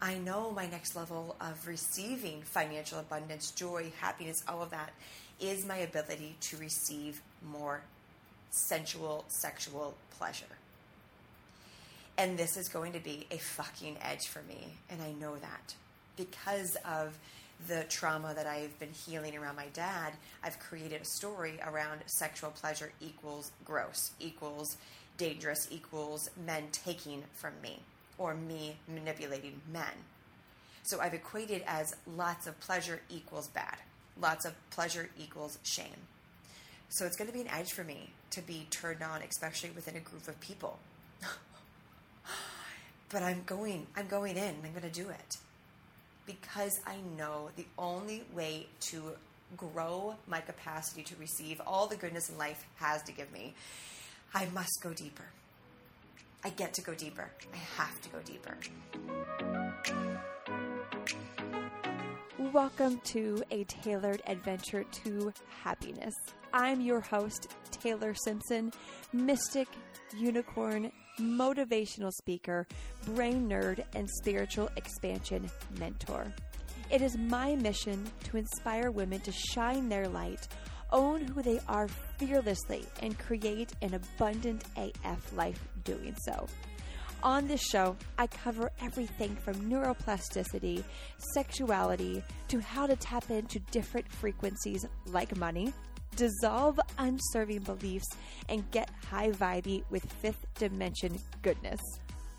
I know my next level of receiving financial abundance, joy, happiness, all of that is my ability to receive more sensual, sexual pleasure. And this is going to be a fucking edge for me. And I know that because of the trauma that I've been healing around my dad, I've created a story around sexual pleasure equals gross, equals dangerous, equals men taking from me or me manipulating men. So I've equated as lots of pleasure equals bad, lots of pleasure equals shame. So it's going to be an edge for me to be turned on, especially within a group of people. but I'm going, I'm going in, I'm going to do it because I know the only way to grow my capacity to receive all the goodness in life has to give me, I must go deeper. I get to go deeper. I have to go deeper. Welcome to a tailored adventure to happiness. I'm your host, Taylor Simpson, mystic, unicorn, motivational speaker, brain nerd, and spiritual expansion mentor. It is my mission to inspire women to shine their light, own who they are fearlessly, and create an abundant AF life doing so. On this show, I cover everything from neuroplasticity, sexuality, to how to tap into different frequencies like money, dissolve unserving beliefs, and get high vibey with fifth dimension goodness.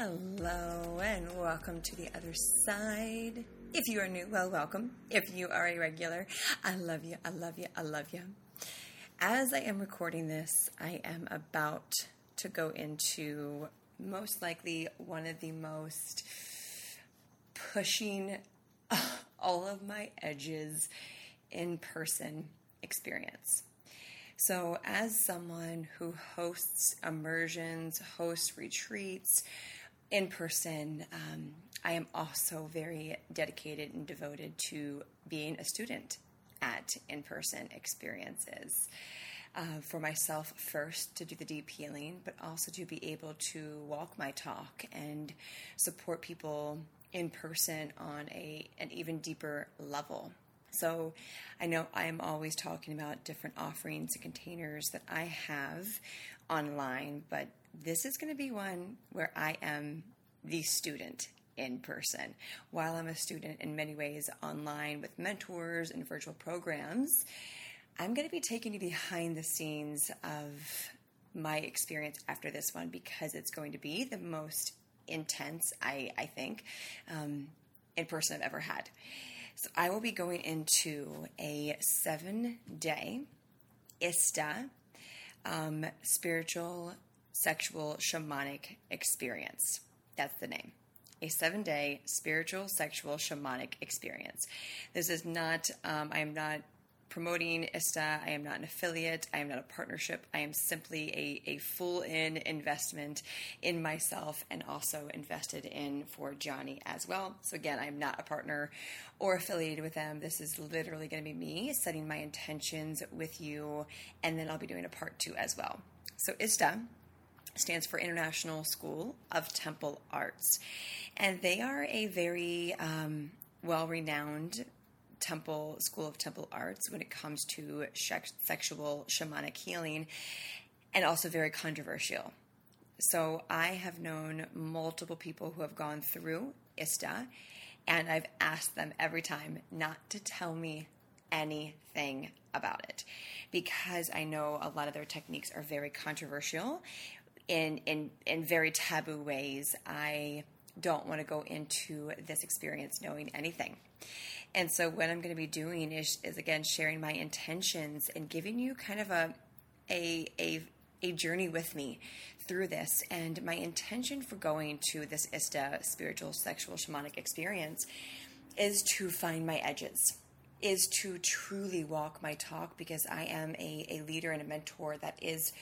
Hello, and welcome to the other side. If you are new, well, welcome. If you are a regular, I love you, I love you, I love you. As I am recording this, I am about to go into most likely one of the most pushing all of my edges in person experience. So, as someone who hosts immersions, hosts retreats in person, um, I am also very dedicated and devoted to being a student at in person experiences. Uh, for myself first to do the deep healing, but also to be able to walk my talk and support people in person on a an even deeper level. So I know I'm always talking about different offerings and containers that I have online, but this is going to be one where I am the student in person. While I'm a student in many ways online with mentors and virtual programs, I'm going to be taking you behind the scenes of my experience after this one because it's going to be the most intense, I, I think, um, in person I've ever had. So I will be going into a seven day ISTA um, spiritual, sexual, shamanic experience. That's the name a seven day spiritual, sexual, shamanic experience. This is not, um, I am not promoting ISTA. I am not an affiliate. I am not a partnership. I am simply a, a full in investment in myself and also invested in for Johnny as well. So, again, I'm not a partner or affiliated with them. This is literally going to be me setting my intentions with you, and then I'll be doing a part two as well. So, ISTA stands for International School of Temple Arts. And they are a very um, well renowned temple school of temple arts when it comes to sexual shamanic healing and also very controversial. So I have known multiple people who have gone through ISTA and I've asked them every time not to tell me anything about it because I know a lot of their techniques are very controversial in in in very taboo ways. I don't want to go into this experience knowing anything. And so what I'm going to be doing is, is again sharing my intentions and giving you kind of a a a a journey with me through this. And my intention for going to this ISTA spiritual sexual shamanic experience is to find my edges, is to truly walk my talk because I am a, a leader and a mentor that is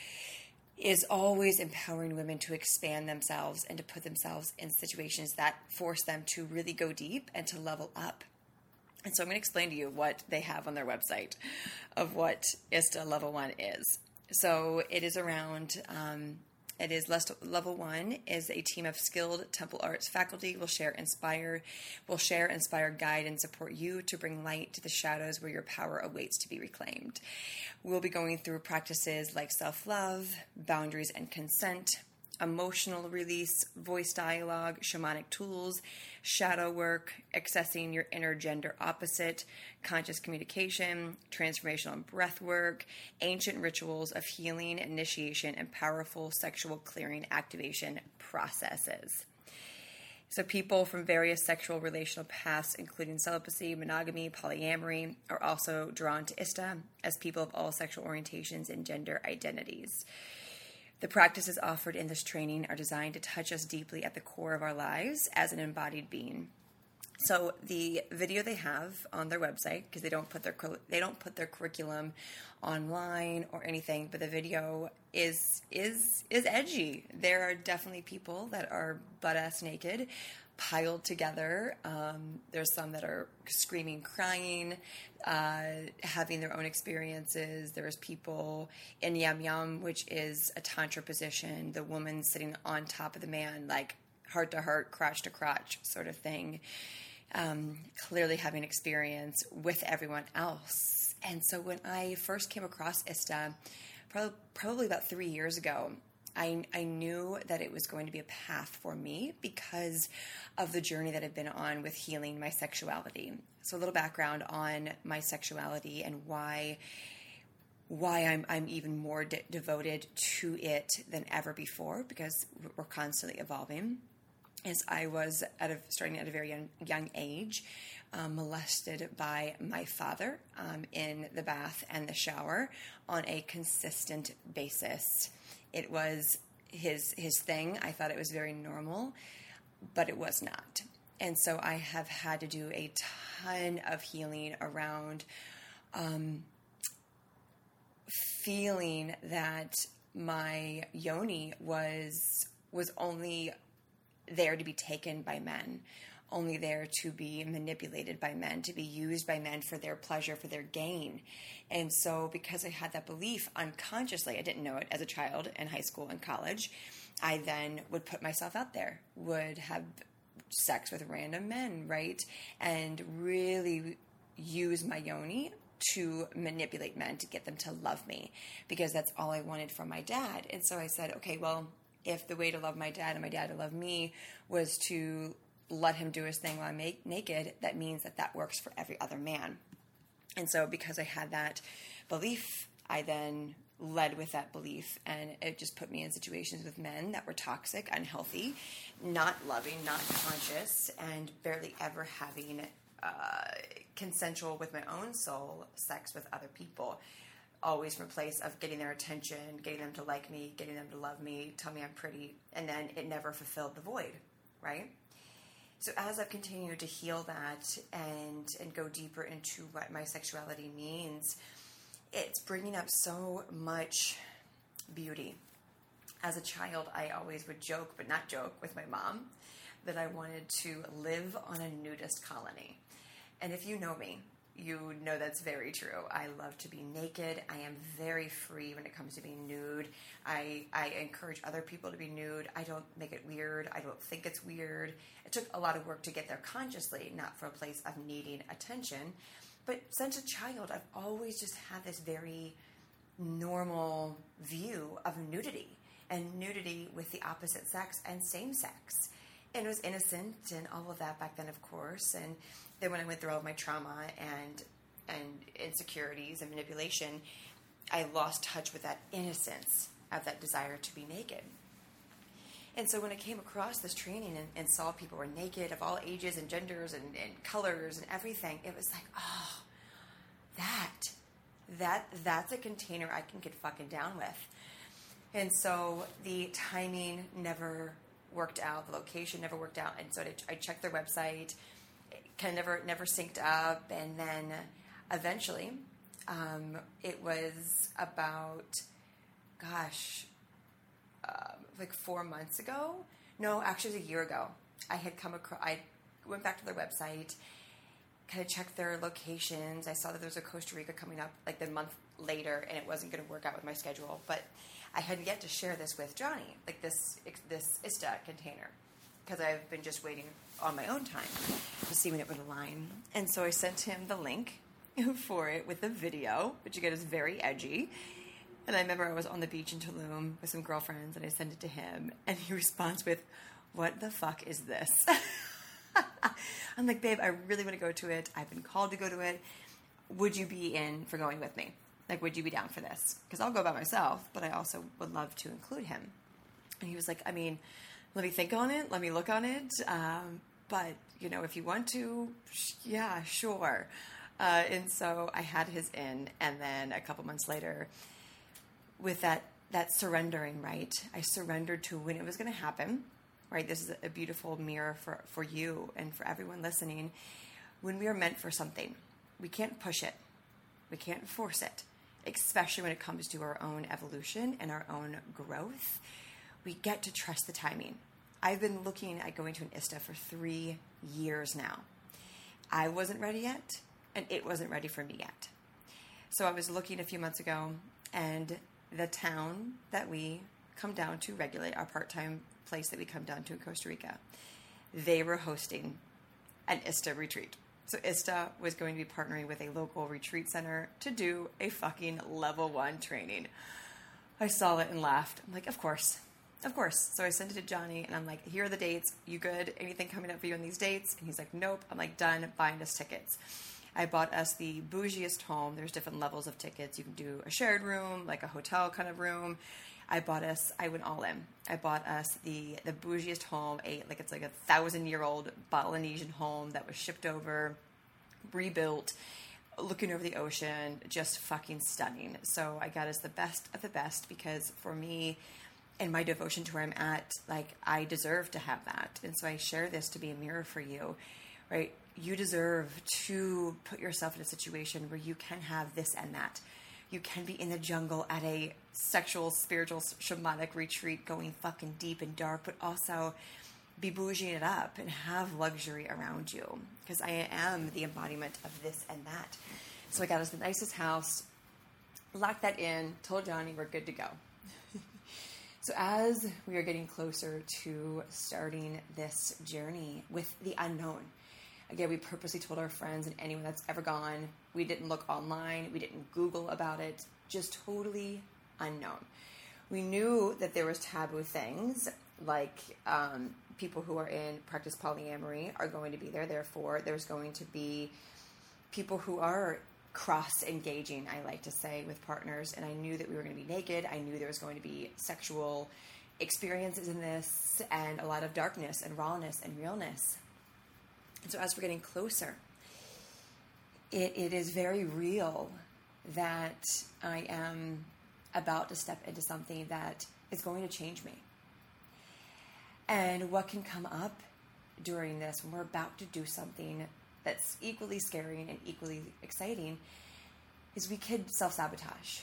is always empowering women to expand themselves and to put themselves in situations that force them to really go deep and to level up. And so I'm going to explain to you what they have on their website of what ISTA Level 1 is. So it is around um, it is level one is a team of skilled temple arts faculty will share inspire will share inspire guide and support you to bring light to the shadows where your power awaits to be reclaimed. We'll be going through practices like self-love, boundaries and consent, emotional release, voice dialogue, shamanic tools, shadow work, accessing your inner gender opposite, conscious communication, transformational breath work, ancient rituals of healing, initiation, and powerful sexual clearing activation processes. So, people from various sexual relational paths, including celibacy, monogamy, polyamory, are also drawn to ISTA as people of all sexual orientations and gender identities. The practices offered in this training are designed to touch us deeply at the core of our lives as an embodied being. So the video they have on their website because they don't put their they don't put their curriculum online or anything, but the video is is is edgy. There are definitely people that are butt ass naked, piled together. Um, there's some that are screaming, crying, uh, having their own experiences. There's people in Yab Yum, which is a tantra position, the woman sitting on top of the man, like heart to heart, crotch to crotch sort of thing. Um, clearly having experience with everyone else. And so when I first came across ISTA, probably, probably about three years ago, I, I knew that it was going to be a path for me because of the journey that I've been on with healing my sexuality. So a little background on my sexuality and why why I'm I'm even more de- devoted to it than ever before because we're constantly evolving. As I was at a, starting at a very young, young age, um, molested by my father um, in the bath and the shower on a consistent basis. It was his his thing. I thought it was very normal, but it was not. And so I have had to do a ton of healing around um, feeling that my yoni was was only there to be taken by men only there to be manipulated by men, to be used by men for their pleasure, for their gain. And so, because I had that belief unconsciously, I didn't know it as a child in high school and college, I then would put myself out there, would have sex with random men, right? And really use my yoni to manipulate men to get them to love me because that's all I wanted from my dad. And so I said, okay, well, if the way to love my dad and my dad to love me was to let him do his thing while I'm make, naked, that means that that works for every other man. And so, because I had that belief, I then led with that belief, and it just put me in situations with men that were toxic, unhealthy, not loving, not conscious, and barely ever having uh, consensual with my own soul sex with other people. Always from a place of getting their attention, getting them to like me, getting them to love me, tell me I'm pretty, and then it never fulfilled the void, right? So as I've continued to heal that and and go deeper into what my sexuality means, it's bringing up so much beauty. As a child, I always would joke, but not joke, with my mom that I wanted to live on a nudist colony. And if you know me, you know that's very true. I love to be naked. I am very free when it comes to being nude. I, I encourage other people to be nude. I don't make it weird. I don't think it's weird. It took a lot of work to get there consciously, not from a place of needing attention. But since a child, I've always just had this very normal view of nudity and nudity with the opposite sex and same sex. And it was innocent and all of that back then, of course. And then when I went through all of my trauma and and insecurities and manipulation, I lost touch with that innocence of that desire to be naked. And so when I came across this training and, and saw people were naked of all ages and genders and, and colors and everything, it was like, oh, that, that, that's a container I can get fucking down with. And so the timing never worked out, the location never worked out, and so I checked their website kind of never never synced up, and then eventually, um, it was about, gosh, uh, like four months ago. No, actually, it was a year ago. I had come across. I went back to their website, kind of checked their locations. I saw that there was a Costa Rica coming up like the month later, and it wasn't going to work out with my schedule. But I hadn't yet to share this with Johnny, like this this ISTA container, because I've been just waiting on my own time to see when it would align. And so I sent him the link for it with the video, which again is very edgy. And I remember I was on the beach in Tulum with some girlfriends, and I sent it to him, and he responds with, "What the fuck is this?" I'm like, babe, I really want to go to it. I've been called to go to it. Would you be in for going with me? Like, would you be down for this? Because I'll go by myself, but I also would love to include him. And he was like, I mean, let me think on it. Let me look on it. Um, but, you know, if you want to, sh- yeah, sure. Uh, and so I had his in. And then a couple months later, with that, that surrendering, right? I surrendered to when it was going to happen, right? This is a beautiful mirror for, for you and for everyone listening. When we are meant for something, we can't push it, we can't force it especially when it comes to our own evolution and our own growth, we get to trust the timing. I've been looking at going to an ISTA for three years now. I wasn't ready yet, and it wasn't ready for me yet. So I was looking a few months ago, and the town that we come down to regulate, our part time place that we come down to in Costa Rica, they were hosting an ISTA retreat. So ISTA was going to be partnering with a local retreat center to do a fucking level one training. I saw it and laughed. I'm like, of course, of course. So I sent it to Johnny and I'm like, here are the dates. You good? Anything coming up for you on these dates? And he's like, nope. I'm like, done. Buying us tickets. I bought us the bougiest home. There's different levels of tickets. You can do a shared room, like a hotel kind of room. I bought us. I went all in. I bought us the the bougiest home, a like it's like a thousand year old Balinesian home that was shipped over, rebuilt, looking over the ocean, just fucking stunning. So I got us the best of the best because for me, in my devotion to where I'm at, like I deserve to have that, and so I share this to be a mirror for you, right? You deserve to put yourself in a situation where you can have this and that you can be in the jungle at a sexual, spiritual, shamanic retreat going fucking deep and dark, but also be bougieing it up and have luxury around you. Because I am the embodiment of this and that. So I got us the nicest house, locked that in, told Johnny we're good to go. So as we are getting closer to starting this journey with the unknown, Again, we purposely told our friends and anyone that's ever gone. We didn't look online, we didn't Google about it, just totally unknown. We knew that there was taboo things like um, people who are in practice polyamory are going to be there. Therefore, there's going to be people who are cross engaging, I like to say, with partners. And I knew that we were going to be naked. I knew there was going to be sexual experiences in this and a lot of darkness and rawness and realness. And so as we're getting closer, it, it is very real that I am about to step into something that is going to change me. And what can come up during this when we're about to do something that's equally scary and equally exciting is we could self sabotage.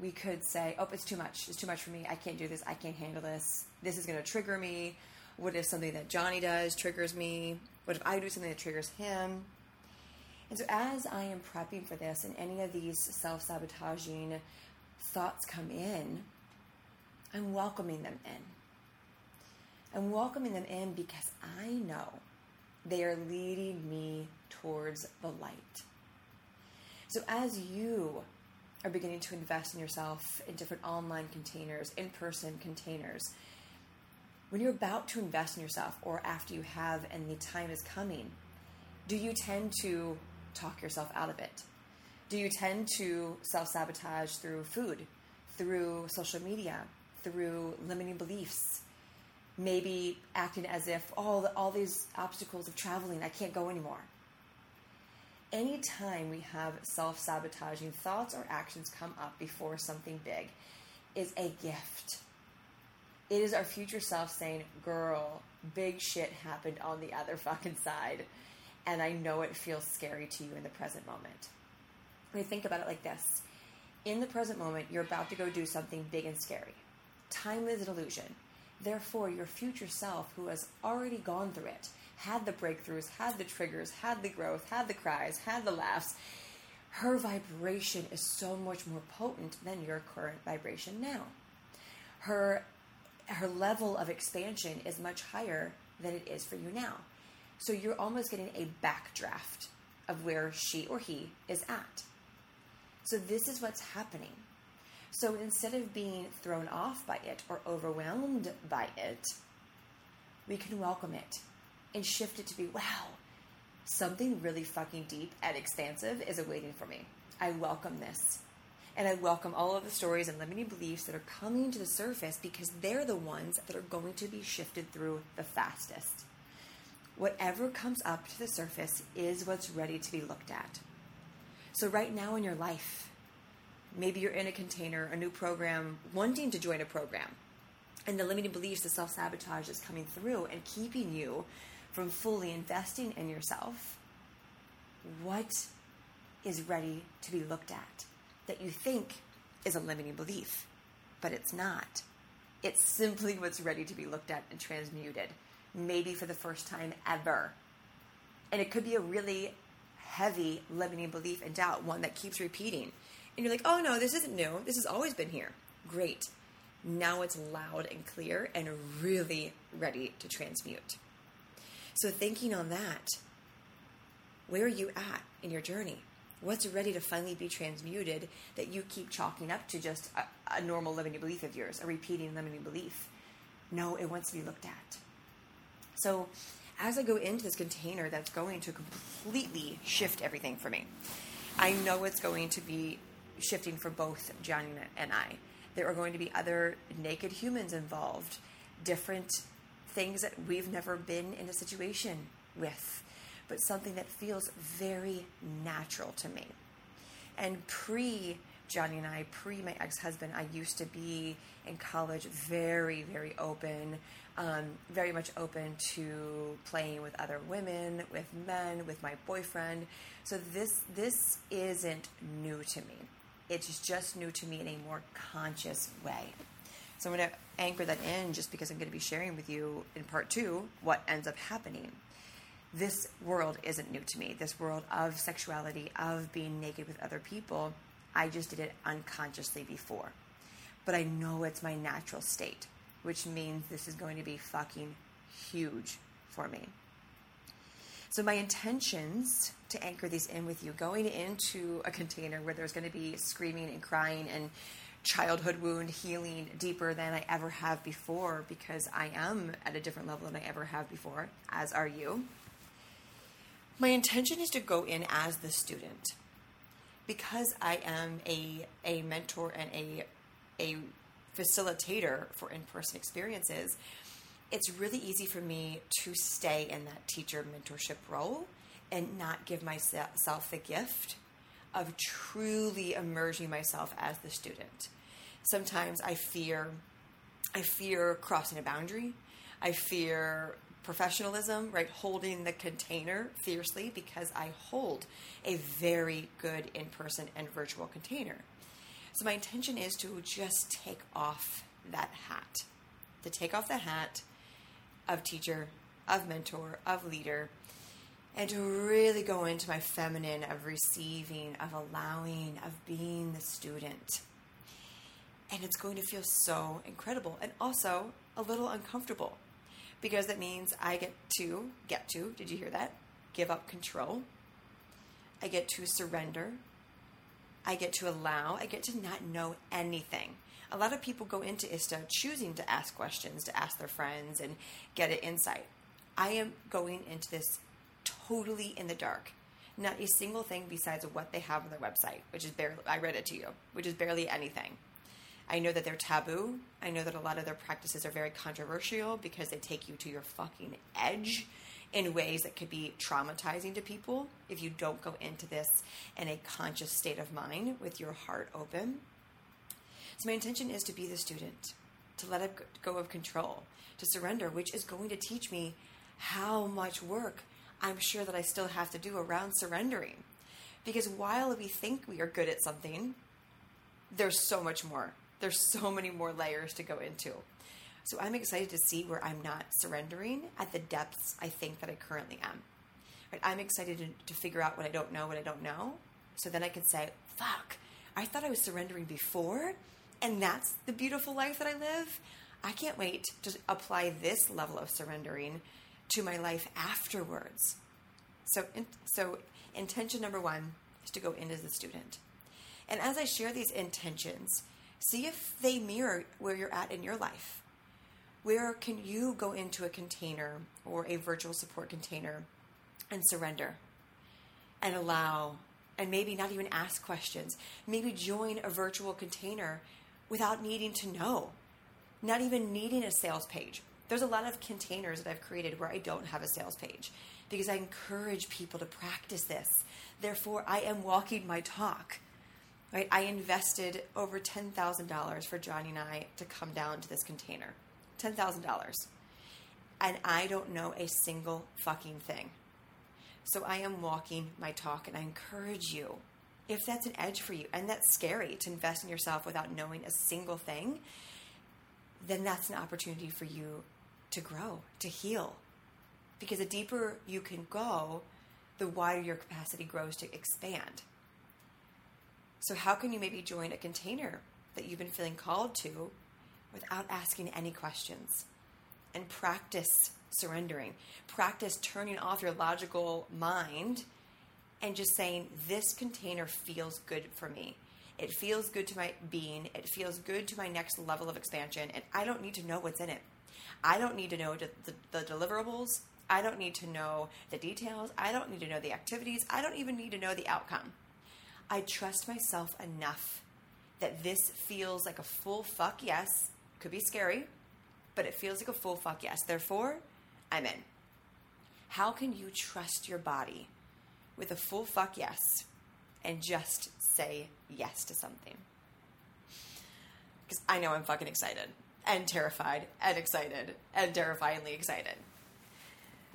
We could say, oh, it's too much. It's too much for me. I can't do this. I can't handle this. This is going to trigger me. What if something that Johnny does triggers me? What if I do something that triggers him? And so, as I am prepping for this, and any of these self sabotaging thoughts come in, I'm welcoming them in. I'm welcoming them in because I know they are leading me towards the light. So, as you are beginning to invest in yourself in different online containers, in person containers, when you're about to invest in yourself or after you have and the time is coming, do you tend to talk yourself out of it? Do you tend to self sabotage through food, through social media, through limiting beliefs? Maybe acting as if all the, all these obstacles of traveling, I can't go anymore. Anytime we have self sabotaging thoughts or actions come up before something big, is a gift it is our future self saying, girl, big shit happened on the other fucking side. and I know it feels scary to you in the present moment. You think about it like this in the present moment, you're about to go do something big and scary. Time is an illusion. Therefore, your future self, who has already gone through it, had the breakthroughs, had the triggers, had the growth, had the cries, had the laughs, her vibration is so much more potent than your current vibration now. Her her level of expansion is much higher than it is for you now. So you're almost getting a backdraft of where she or he is at. So this is what's happening. So instead of being thrown off by it or overwhelmed by it, we can welcome it and shift it to be wow, something really fucking deep and expansive is awaiting for me. I welcome this. And I welcome all of the stories and limiting beliefs that are coming to the surface because they're the ones that are going to be shifted through the fastest. Whatever comes up to the surface is what's ready to be looked at. So, right now in your life, maybe you're in a container, a new program, wanting to join a program, and the limiting beliefs, the self sabotage is coming through and keeping you from fully investing in yourself. What is ready to be looked at that you think is a limiting belief, but it's not. It's simply what's ready to be looked at and transmuted, maybe for the first time ever. And it could be a really heavy limiting belief and doubt, one that keeps repeating. And you're like, oh no, this isn't new. This has always been here. Great. Now it's loud and clear and really ready to transmute. So, thinking on that, where are you at in your journey? What's ready to finally be transmuted that you keep chalking up to just a, a normal limiting belief of yours, a repeating limiting belief? No, it wants to be looked at. So, as I go into this container that's going to completely shift everything for me, I know it's going to be shifting for both Johnny and I. There are going to be other naked humans involved, different things that we've never been in a situation with, but something that feels very natural to me. And pre Johnny and I, pre my ex husband, I used to be in college very, very open, um, very much open to playing with other women, with men, with my boyfriend. So this this isn't new to me. It's just new to me in a more conscious way. So I'm going to anchor that in just because I'm going to be sharing with you in part two what ends up happening. This world isn't new to me. This world of sexuality, of being naked with other people, I just did it unconsciously before. But I know it's my natural state, which means this is going to be fucking huge for me. So, my intentions to anchor these in with you going into a container where there's going to be screaming and crying and childhood wound healing deeper than I ever have before because I am at a different level than I ever have before, as are you. My intention is to go in as the student because I am a, a mentor and a, a facilitator for in person experiences. It's really easy for me to stay in that teacher mentorship role and not give myself the gift of truly immersing myself as the student. Sometimes I fear I fear crossing a boundary. I fear professionalism, right? Holding the container fiercely because I hold a very good in person and virtual container. So my intention is to just take off that hat, to take off the hat of teacher, of mentor, of leader, and to really go into my feminine of receiving, of allowing, of being the student. And it's going to feel so incredible and also a little uncomfortable because that means I get to, get to, did you hear that? Give up control. I get to surrender. I get to allow. I get to not know anything. A lot of people go into ISTA choosing to ask questions, to ask their friends and get an insight. I am going into this totally in the dark. Not a single thing besides what they have on their website, which is barely, I read it to you, which is barely anything. I know that they're taboo. I know that a lot of their practices are very controversial because they take you to your fucking edge in ways that could be traumatizing to people if you don't go into this in a conscious state of mind with your heart open. So, my intention is to be the student, to let go of control, to surrender, which is going to teach me how much work I'm sure that I still have to do around surrendering. Because while we think we are good at something, there's so much more. There's so many more layers to go into. So I'm excited to see where I'm not surrendering at the depths I think that I currently am. Right? I'm excited to, to figure out what I don't know, what I don't know. So then I can say, fuck, I thought I was surrendering before, and that's the beautiful life that I live. I can't wait to apply this level of surrendering to my life afterwards. So, in, so intention number one is to go in as a student. And as I share these intentions, see if they mirror where you're at in your life. Where can you go into a container or a virtual support container and surrender and allow and maybe not even ask questions? Maybe join a virtual container without needing to know, not even needing a sales page. There's a lot of containers that I've created where I don't have a sales page because I encourage people to practice this. Therefore, I am walking my talk. Right? I invested over $10,000 for Johnny and I to come down to this container. $10,000. And I don't know a single fucking thing. So I am walking my talk and I encourage you, if that's an edge for you and that's scary to invest in yourself without knowing a single thing, then that's an opportunity for you to grow, to heal. Because the deeper you can go, the wider your capacity grows to expand. So, how can you maybe join a container that you've been feeling called to without asking any questions and practice surrendering. Practice turning off your logical mind and just saying, This container feels good for me. It feels good to my being. It feels good to my next level of expansion. And I don't need to know what's in it. I don't need to know the, the, the deliverables. I don't need to know the details. I don't need to know the activities. I don't even need to know the outcome. I trust myself enough that this feels like a full fuck yes could be scary, but it feels like a full fuck yes. Therefore, I'm in. How can you trust your body with a full fuck yes and just say yes to something? Because I know I'm fucking excited and terrified and excited and terrifyingly excited.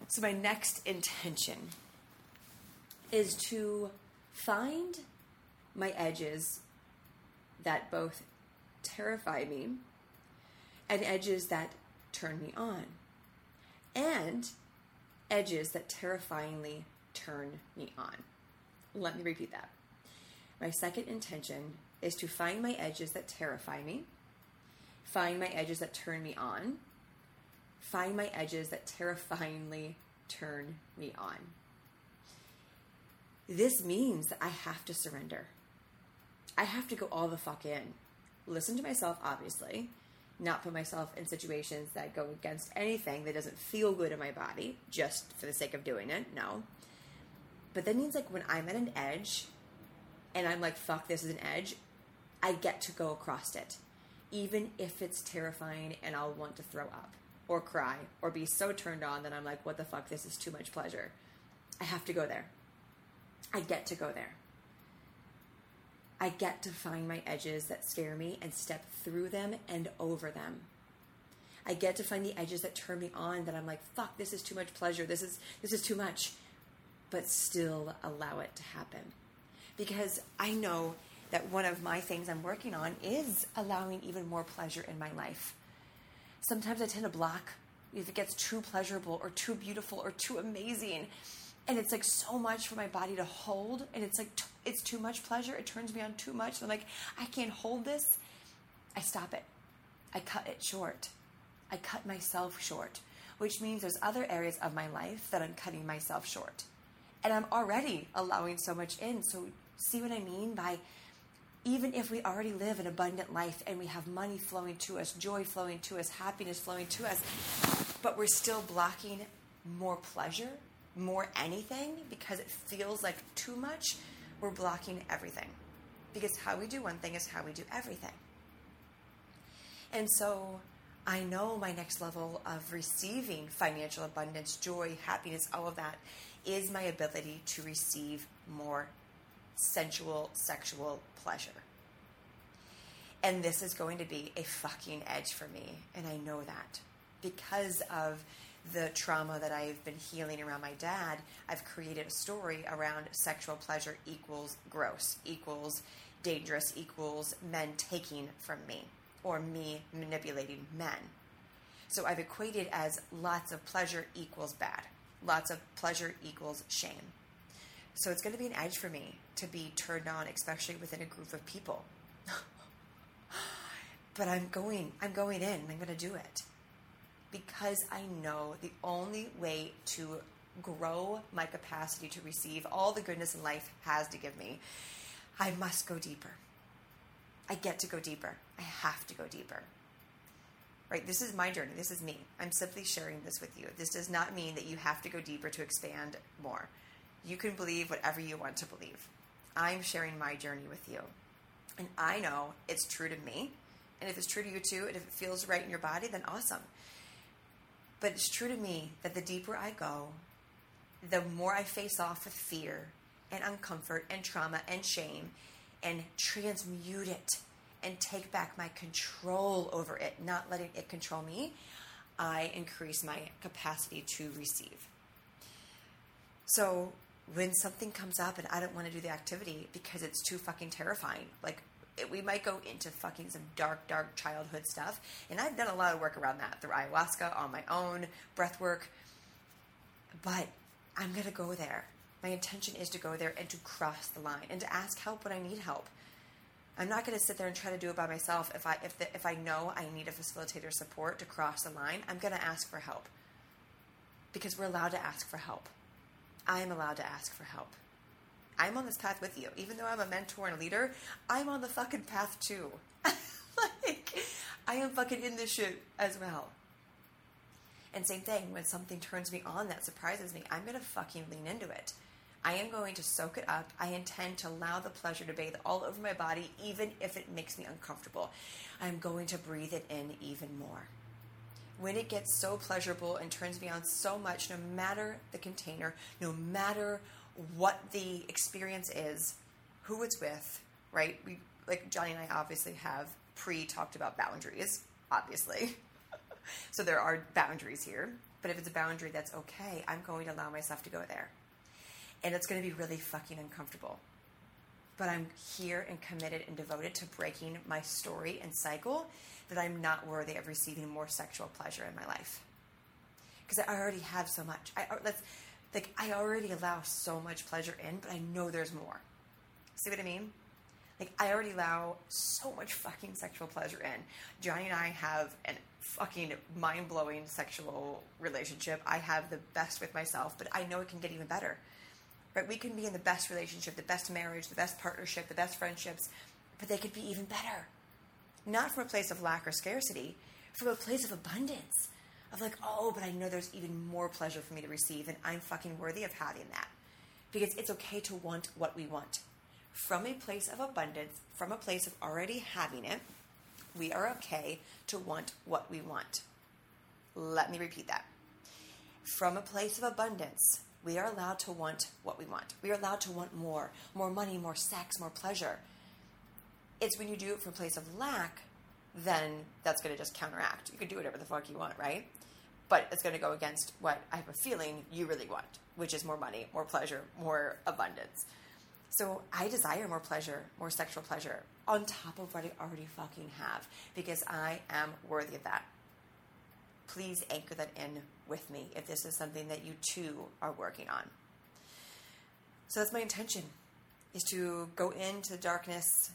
So, my next intention is to find my edges that both terrify me and edges that turn me on, and edges that terrifyingly turn me on. Let me repeat that. My second intention is to find my edges that terrify me, find my edges that turn me on, find my edges that terrifyingly turn me on. This means that I have to surrender. I have to go all the fuck in. Listen to myself, obviously, not put myself in situations that go against anything that doesn't feel good in my body just for the sake of doing it. No. But that means like when I'm at an edge and I'm like, fuck, this is an edge, I get to go across it. Even if it's terrifying and I'll want to throw up or cry or be so turned on that I'm like, what the fuck, this is too much pleasure. I have to go there. I get to go there. I get to find my edges that scare me and step through them and over them. I get to find the edges that turn me on that I'm like, fuck, this is too much pleasure. This is this is too much. But still allow it to happen. Because I know that one of my things I'm working on is allowing even more pleasure in my life. Sometimes I tend to block if it gets too pleasurable or too beautiful or too amazing and it's like so much for my body to hold and it's like t- it's too much pleasure. It turns me on too much. I'm like i can't hold this. I stop it. I cut it short. I cut myself short which means there's other areas of my life that i'm cutting myself short and i'm already allowing so much in so see what i mean by even if we already live an abundant life and we have money flowing to us joy flowing to us happiness flowing to us but we're still blocking more pleasure more anything because it feels like too much, we're blocking everything. Because how we do one thing is how we do everything. And so I know my next level of receiving financial abundance, joy, happiness, all of that is my ability to receive more sensual, sexual pleasure. And this is going to be a fucking edge for me. And I know that because of the trauma that I've been healing around my dad, I've created a story around sexual pleasure equals gross, equals dangerous, equals men taking from me, or me manipulating men. So I've equated as lots of pleasure equals bad, lots of pleasure equals shame. So it's going to be an edge for me to be turned on, especially within a group of people. but I'm going, I'm going in, I'm going to do it because I know the only way to grow my capacity to receive all the goodness in life has to give me, I must go deeper. I get to go deeper. I have to go deeper. Right? This is my journey. This is me. I'm simply sharing this with you. This does not mean that you have to go deeper to expand more. You can believe whatever you want to believe. I'm sharing my journey with you. And I know it's true to me. And if it's true to you too, and if it feels right in your body, then awesome. But it's true to me that the deeper I go, the more I face off with fear and uncomfort and trauma and shame and transmute it and take back my control over it, not letting it control me, I increase my capacity to receive. So when something comes up and I don't want to do the activity because it's too fucking terrifying, like it, we might go into fucking some dark, dark childhood stuff. And I've done a lot of work around that through ayahuasca on my own, breath work. But I'm going to go there. My intention is to go there and to cross the line and to ask help when I need help. I'm not going to sit there and try to do it by myself. If I if the, if I know I need a facilitator support to cross the line, I'm going to ask for help. Because we're allowed to ask for help. I am allowed to ask for help. I'm on this path with you. Even though I'm a mentor and a leader, I'm on the fucking path too. like, I am fucking in this shit as well. And same thing, when something turns me on that surprises me, I'm gonna fucking lean into it. I am going to soak it up. I intend to allow the pleasure to bathe all over my body, even if it makes me uncomfortable. I'm going to breathe it in even more. When it gets so pleasurable and turns me on so much, no matter the container, no matter what the experience is, who it's with, right? We like Johnny and I obviously have pre talked about boundaries, obviously. so there are boundaries here. But if it's a boundary that's okay, I'm going to allow myself to go there. And it's going to be really fucking uncomfortable. But I'm here and committed and devoted to breaking my story and cycle that I'm not worthy of receiving more sexual pleasure in my life. Because I already have so much. I, uh, let's like I already allow so much pleasure in, but I know there's more. See what I mean? Like I already allow so much fucking sexual pleasure in. Johnny and I have an fucking mind blowing sexual relationship. I have the best with myself, but I know it can get even better. Right? We can be in the best relationship, the best marriage, the best partnership, the best friendships, but they could be even better. Not from a place of lack or scarcity, from a place of abundance of like, oh, but I know there's even more pleasure for me to receive, and I'm fucking worthy of having that. Because it's okay to want what we want. From a place of abundance, from a place of already having it, we are okay to want what we want. Let me repeat that. From a place of abundance, we are allowed to want what we want. We are allowed to want more more money, more sex, more pleasure. It's when you do it from a place of lack, then that's going to just counteract. You can do whatever the fuck you want, right? but it's going to go against what I have a feeling you really want, which is more money, more pleasure, more abundance. So I desire more pleasure, more sexual pleasure on top of what I already fucking have because I am worthy of that. Please anchor that in with me if this is something that you too are working on. So that's my intention is to go into the darkness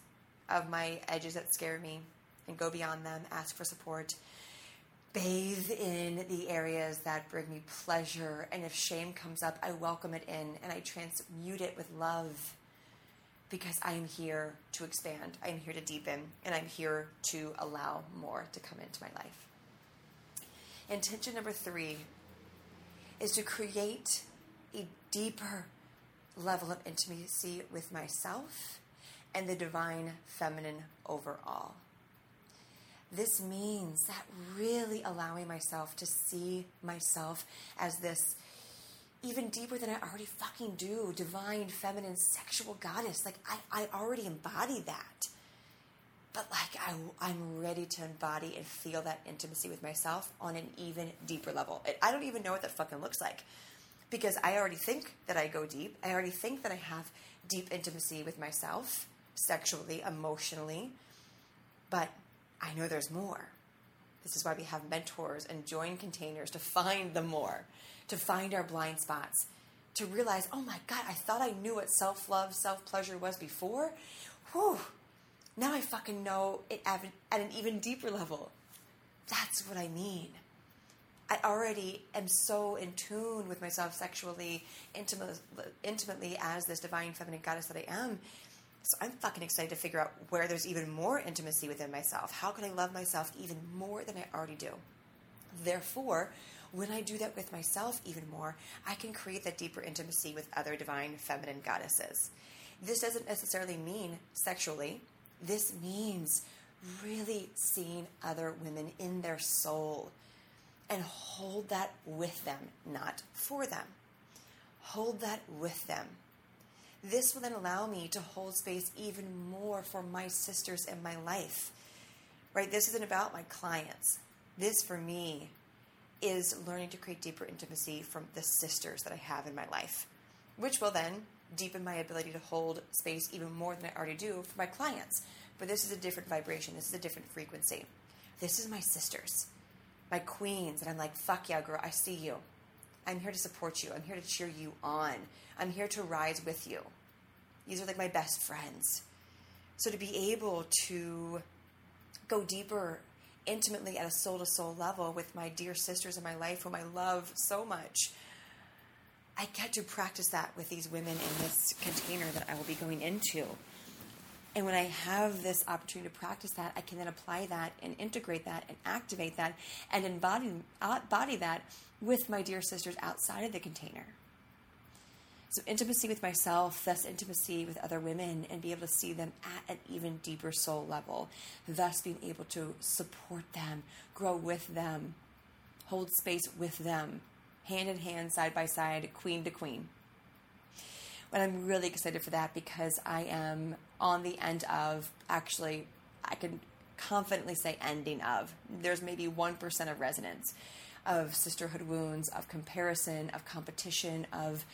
of my edges that scare me and go beyond them, ask for support, bathe in the areas that bring me pleasure. And if shame comes up, I welcome it in and I transmute it with love because I am here to expand. I am here to deepen and I'm here to allow more to come into my life. Intention number three is to create a deeper level of intimacy with myself and the divine feminine overall. This means that really allowing myself to see myself as this even deeper than I already fucking do, divine, feminine, sexual goddess. Like, I, I already embody that. But like I, I'm ready to embody and feel that intimacy with myself on an even deeper level. I don't even know what that fucking looks like because I already think that I go deep. I already think that I have deep intimacy with myself, sexually, emotionally, but I know there's more. This is why we have mentors and join containers to find the more, to find our blind spots, to realize, oh my God, I thought I knew what self love, self pleasure was before. Whew now I fucking know it at an even deeper level. That's what I mean. I already am so in tune with myself sexually, intimate, intimately as this divine feminine goddess that I am. So I'm fucking excited to figure out where there's even more intimacy within myself. How can I love myself even more than I already do? Therefore, when I do that with myself even more, I can create that deeper intimacy with other divine feminine goddesses. This doesn't necessarily mean sexually. This means really seeing other women in their soul and hold that with them, not for them. Hold that with them. This will then allow me to hold space even more for my sisters in my life. Right? This isn't about my clients. This, for me, is learning to create deeper intimacy from the sisters that I have in my life, which will then deepen my ability to hold space even more than I already do for my clients. But this is a different vibration. This is a different frequency. This is my sisters, my queens. And I'm like, fuck yeah, girl, I see you. I'm here to support you. I'm here to cheer you on. I'm here to rise with you. These are like my best friends. So to be able to go deeper intimately at a soul to soul level with my dear sisters in my life whom I love so much I get to practice that with these women in this container that I will be going into. And when I have this opportunity to practice that, I can then apply that and integrate that and activate that and embody, uh, embody that with my dear sisters outside of the container. So, intimacy with myself, thus intimacy with other women, and be able to see them at an even deeper soul level, thus being able to support them, grow with them, hold space with them, hand in hand, side by side, queen to queen. But I'm really excited for that because I am on the end of actually, I can confidently say ending of. There's maybe 1% of resonance of sisterhood wounds, of comparison, of competition, of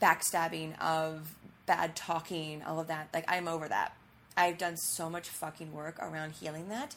backstabbing, of bad talking, all of that. Like, I'm over that. I've done so much fucking work around healing that,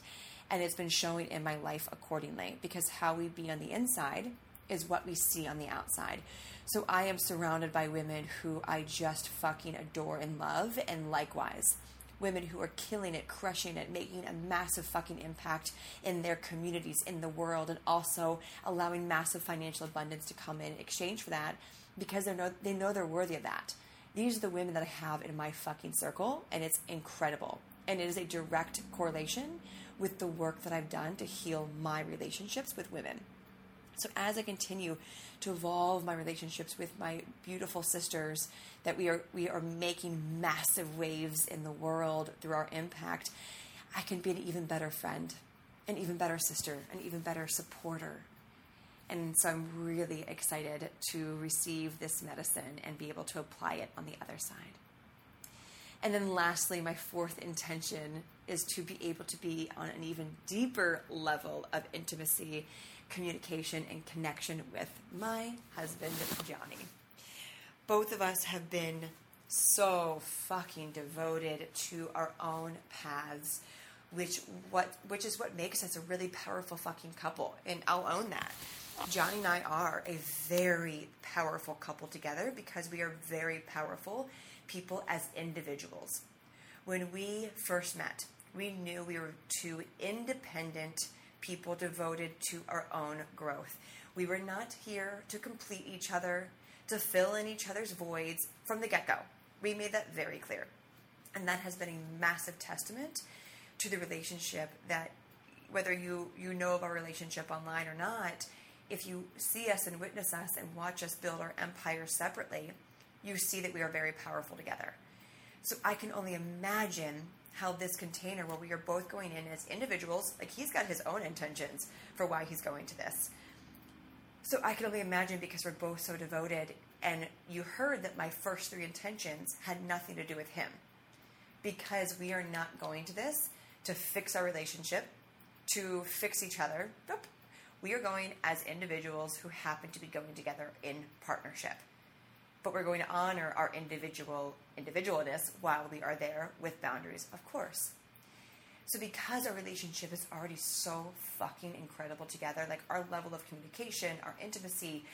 and it's been showing in my life accordingly because how we be on the inside is what we see on the outside. So I am surrounded by women who I just fucking adore and love, and likewise, women who are killing it, crushing it, making a massive fucking impact in their communities, in the world, and also allowing massive financial abundance to come in exchange for that because they know they know they're worthy of that. These are the women that I have in my fucking circle, and it's incredible. And it is a direct correlation with the work that I've done to heal my relationships with women. So as I continue to evolve my relationships with my beautiful sisters, that we are we are making massive waves in the world through our impact, I can be an even better friend, an even better sister, an even better supporter. And so I'm really excited to receive this medicine and be able to apply it on the other side. And then lastly, my fourth intention is to be able to be on an even deeper level of intimacy communication and connection with my husband, Johnny. Both of us have been so fucking devoted to our own paths, which what which is what makes us a really powerful fucking couple. And I'll own that. Johnny and I are a very powerful couple together because we are very powerful people as individuals. When we first met, we knew we were two independent people devoted to our own growth. We were not here to complete each other, to fill in each other's voids from the get go. We made that very clear. And that has been a massive testament to the relationship that whether you, you know of our relationship online or not, if you see us and witness us and watch us build our empire separately, you see that we are very powerful together. So I can only imagine how this container where we are both going in as individuals, like he's got his own intentions for why he's going to this. So I can only imagine because we're both so devoted. And you heard that my first three intentions had nothing to do with him. Because we are not going to this to fix our relationship, to fix each other. Nope. We are going as individuals who happen to be going together in partnership. But we're going to honor our individual individualness while we are there with boundaries, of course. So because our relationship is already so fucking incredible together, like our level of communication, our intimacy,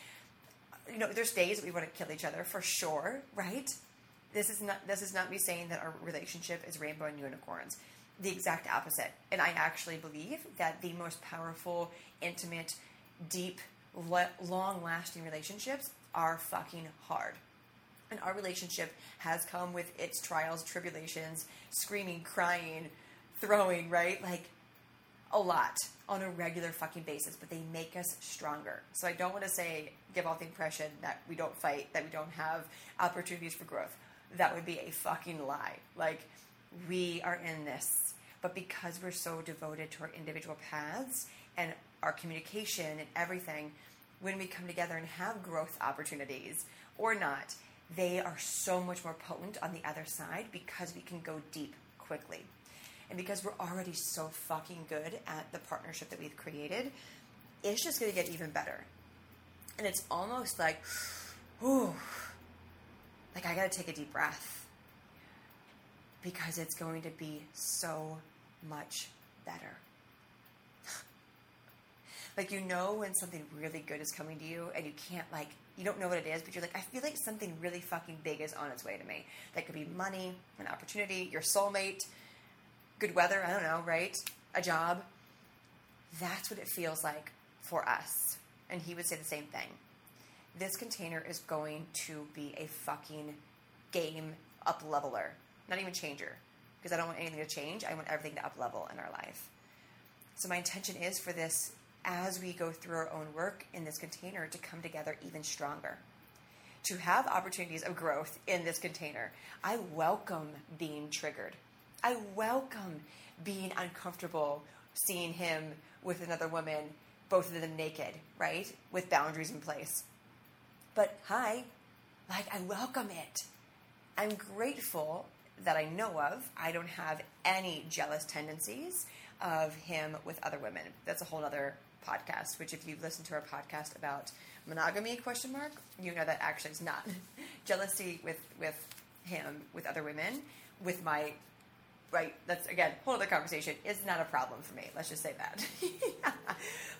you know, there's days we want to kill each other for sure, right? This is not this is not me saying that our relationship is rainbow and unicorns. The exact opposite. And I actually believe that the most powerful, intimate, deep, long-lasting relationships are fucking hard. And our relationship has come with its trials, tribulations, screaming, crying, throwing, right? Like a lot on a regular fucking basis, but they make us stronger. So I don't want to say, give off the impression that we don't fight, that we don't have opportunities for growth. That would be a fucking lie. Like, we are in this. But because we're so devoted to our individual paths and our communication and everything, when we come together and have growth opportunities or not, they are so much more potent on the other side because we can go deep quickly. And because we're already so fucking good at the partnership that we've created, it's just going to get even better. And it's almost like, ooh, like I got to take a deep breath because it's going to be so much better. Like you know when something really good is coming to you and you can't like you don't know what it is, but you're like, I feel like something really fucking big is on its way to me. That could be money, an opportunity, your soulmate, good weather, I don't know, right? A job. That's what it feels like for us. And he would say the same thing. This container is going to be a fucking game up leveler, not even changer, because I don't want anything to change. I want everything to up level in our life. So my intention is for this as we go through our own work in this container to come together even stronger. To have opportunities of growth in this container. I welcome being triggered. I welcome being uncomfortable seeing him with another woman, both of them naked, right? With boundaries in place. But hi, like I welcome it. I'm grateful that I know of. I don't have any jealous tendencies of him with other women. That's a whole other podcast, which if you've listened to our podcast about monogamy question mark, you know that actually is not jealousy with with him with other women with my right that's again whole other conversation is not a problem for me let's just say that.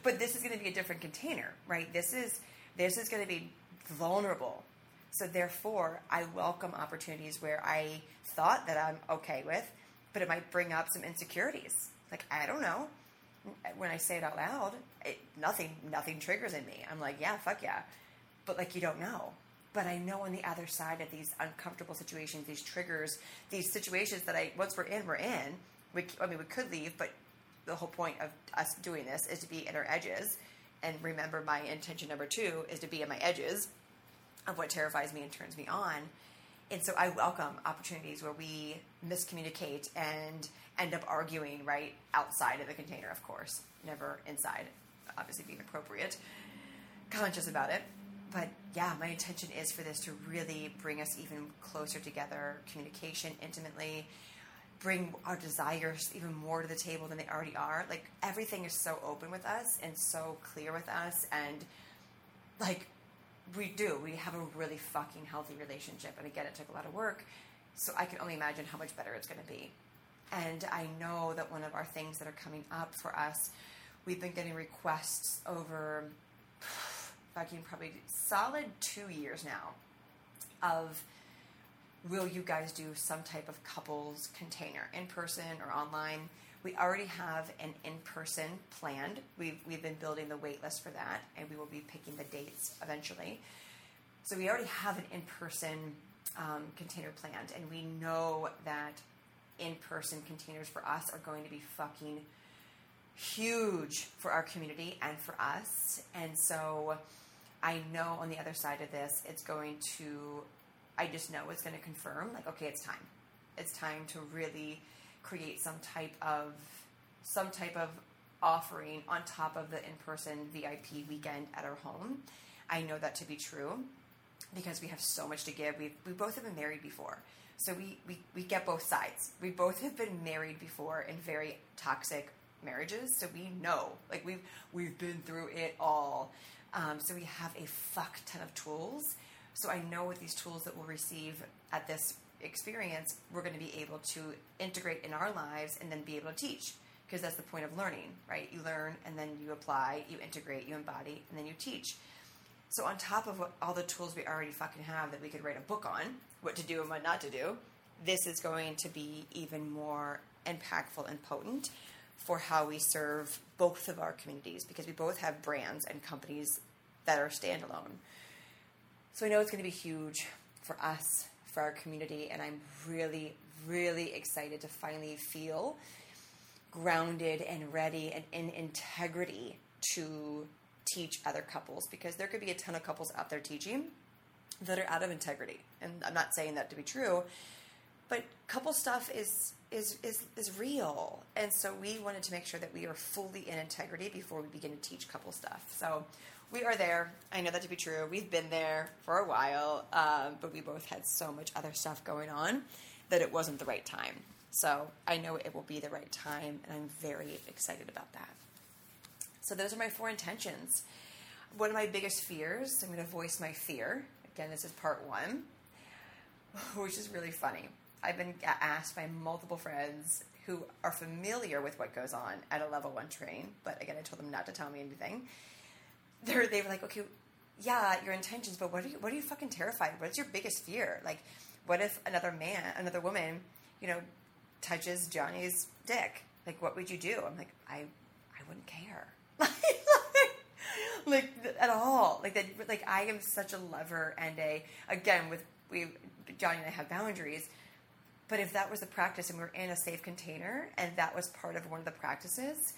But this is going to be a different container right? This is this is going to be vulnerable. So therefore i welcome opportunities where i thought that i'm okay with but it might bring up some insecurities. Like i don't know when I say it out loud, it, nothing nothing triggers in me. I'm like, yeah, fuck yeah, but like you don't know. But I know on the other side of these uncomfortable situations, these triggers, these situations that I once we're in, we're in. We, I mean, we could leave, but the whole point of us doing this is to be at our edges. And remember, my intention number two is to be at my edges of what terrifies me and turns me on. And so I welcome opportunities where we miscommunicate and end up arguing right outside of the container, of course, never inside, obviously being appropriate, conscious about it. But yeah, my intention is for this to really bring us even closer together, communication intimately, bring our desires even more to the table than they already are. Like everything is so open with us and so clear with us, and like we do, we have a really fucking healthy relationship. And again, it took a lot of work, so I can only imagine how much better it's going to be. And I know that one of our things that are coming up for us, we've been getting requests over fucking probably solid two years now of will you guys do some type of couples container in person or online? We already have an in person planned. We've, we've been building the wait list for that, and we will be picking the dates eventually. So we already have an in person um, container planned, and we know that in person containers for us are going to be fucking huge for our community and for us. And so I know on the other side of this, it's going to, I just know it's going to confirm, like, okay, it's time. It's time to really create some type of, some type of offering on top of the in-person VIP weekend at our home. I know that to be true because we have so much to give. We we both have been married before, So we, we, we get both sides. We both have been married before in very toxic marriages, so we know. Like we've we've been through it all. Um, so we have a fuck ton of tools. So I know with these tools that we'll receive at this experience, we're going to be able to integrate in our lives and then be able to teach because that's the point of learning, right? You learn and then you apply, you integrate, you embody, and then you teach. So on top of what, all the tools we already fucking have that we could write a book on, what to do and what not to do, this is going to be even more impactful and potent for how we serve both of our communities because we both have brands and companies that are standalone. So I know it's going to be huge for us, for our community, and I'm really, really excited to finally feel grounded and ready and in integrity to teach other couples because there could be a ton of couples out there teaching that are out of integrity. And I'm not saying that to be true, but couple stuff is is is is real. And so we wanted to make sure that we are fully in integrity before we begin to teach couple stuff. So we are there. I know that to be true. We've been there for a while, um, but we both had so much other stuff going on that it wasn't the right time. So I know it will be the right time, and I'm very excited about that. So those are my four intentions. One of my biggest fears, I'm going to voice my fear. Again, this is part one, which is really funny. I've been asked by multiple friends who are familiar with what goes on at a level one train, but again, I told them not to tell me anything. They're, they were like, okay, yeah, your intentions, but what are you, what are you fucking terrified? Of? What's your biggest fear? Like, what if another man, another woman, you know, touches Johnny's dick? Like, what would you do? I'm like, I, I wouldn't care. like at all. Like that. Like I am such a lover and a again with we Johnny and I have boundaries. But if that was the practice and we are in a safe container and that was part of one of the practices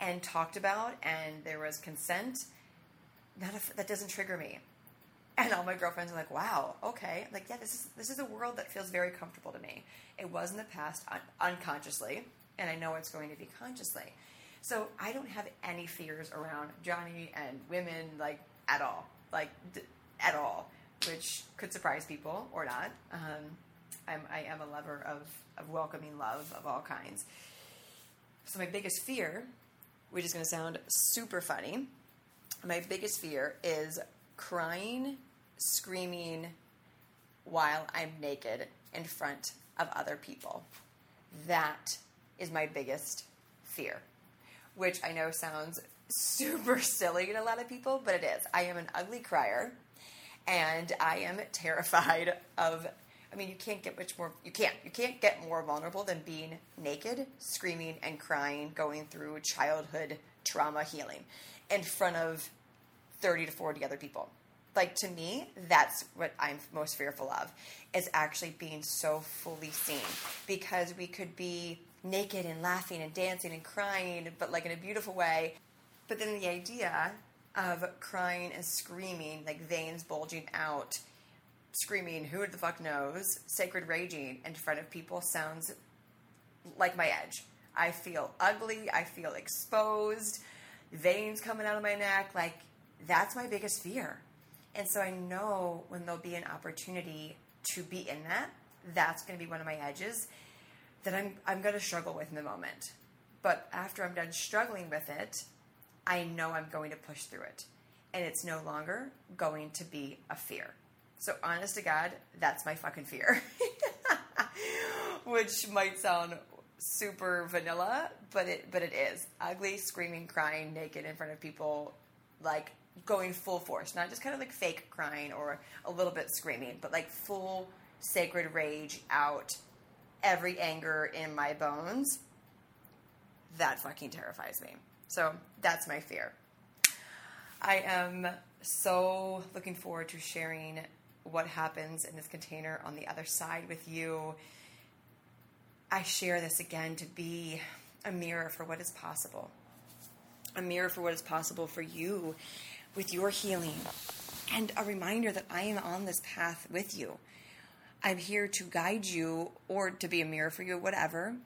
and talked about and there was consent, if, that doesn't trigger me. And all my girlfriends are like, "Wow, okay." Like, yeah, this is this is a world that feels very comfortable to me. It was in the past un- unconsciously, and I know it's going to be consciously. So I don't have any fears around Johnny and women like at all, like d- at all, which could surprise people or not. Um, I'm, I am a lover of, of welcoming love of all kinds. So my biggest fear, which is going to sound super funny, my biggest fear is crying, screaming while I'm naked in front of other people. That is my biggest fear which I know sounds super silly to a lot of people, but it is. I am an ugly crier, and I am terrified of. I mean, you can't get much more. You can't. You can't get more vulnerable than being naked, screaming and crying, going through childhood trauma healing in front of thirty to forty other people. Like to me, that's what I'm most fearful of, is actually being so fully seen because we could be naked and laughing and dancing and crying, but like in a beautiful way. But then the idea of crying and screaming, like veins bulging out, screaming, who the fuck knows, sacred raging in front of people sounds like my edge. I feel ugly, I feel exposed, veins coming out of my neck. Like, that's my biggest fear. And so I know when there'll be an opportunity to be in that, that's going to be one of my edges that I'm I'm going to struggle with in the moment. But after I'm done struggling with it, I know I'm going to push through it. And it's no longer going to be a fear. So honest to God, that's my fucking fear. Which might sound super vanilla, but it but it is. Ugly, screaming, crying naked in front of people like going full force, not just kind of like fake crying or a little bit screaming, but like full sacred rage out every anger in my bones, that fucking terrifies me. So that's my fear. I am so looking forward to sharing what happens in this container on the other side with you. I share this again to be a mirror for what is possible, a mirror for what is possible for you with your healing, and a reminder that I am on this path with you. I'm here to guide you or to be a mirror for you, whatever.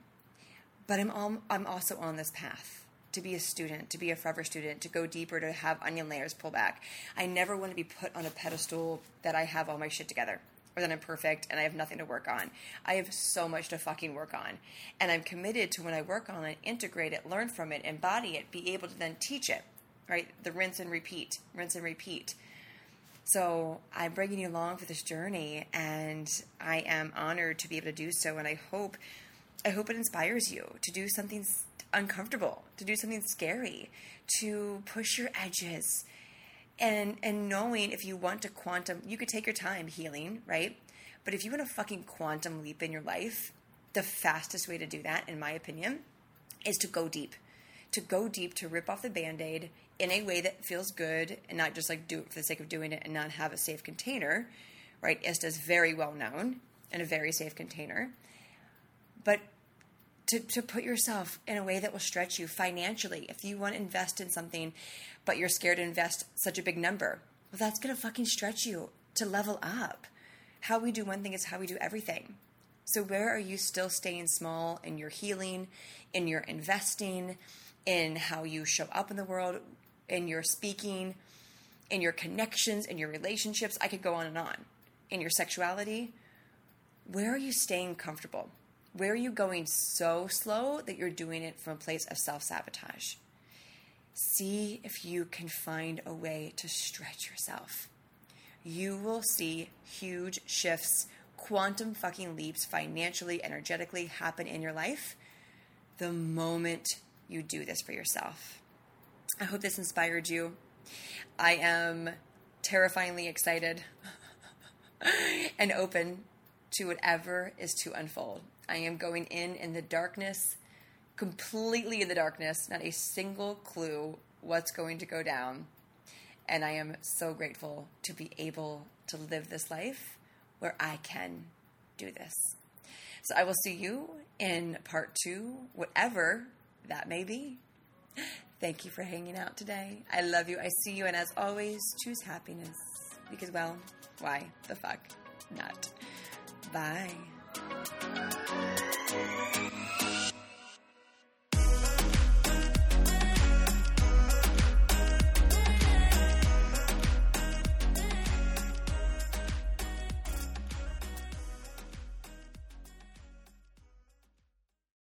But I'm, all, I'm also on this path to be a student, to be a forever student, to go deeper, to have onion layers pull back. I never want to be put on a pedestal that I have all my shit together. or that I'm perfect and I have nothing to work on. I have so much to fucking work on. And I'm committed to when I work on it, integrate it, learn from it, embody it, be able to then teach it, right? The rinse and repeat, rinse and repeat. So I'm bringing you along for this journey and I am honored to be able to do so. And I hope, I hope it inspires you to do something uncomfortable, to do something scary, to push your edges, and and knowing if you want to quantum you could take your time healing right but if you want a fucking quantum leap in your life the fastest way to do that in my opinion is to go deep to go deep to rip off the band-aid in a way that feels good and not just like do it for the sake of doing it and not have a safe container right ISTA is very well known and a very safe container but to, to put yourself in a way that will stretch you financially. If you want to invest in something, but you're scared to invest such a big number, well, that's going to fucking stretch you to level up. How we do one thing is how we do everything. So, where are you still staying small in your healing, in your investing, in how you show up in the world, in your speaking, in your connections, in your relationships? I could go on and on. In your sexuality, where are you staying comfortable? Where are you going so slow that you're doing it from a place of self sabotage? See if you can find a way to stretch yourself. You will see huge shifts, quantum fucking leaps financially, energetically happen in your life the moment you do this for yourself. I hope this inspired you. I am terrifyingly excited and open to whatever is to unfold. I am going in in the darkness, completely in the darkness, not a single clue what's going to go down. And I am so grateful to be able to live this life where I can do this. So I will see you in part two, whatever that may be. Thank you for hanging out today. I love you. I see you. And as always, choose happiness because, well, why the fuck not? Bye.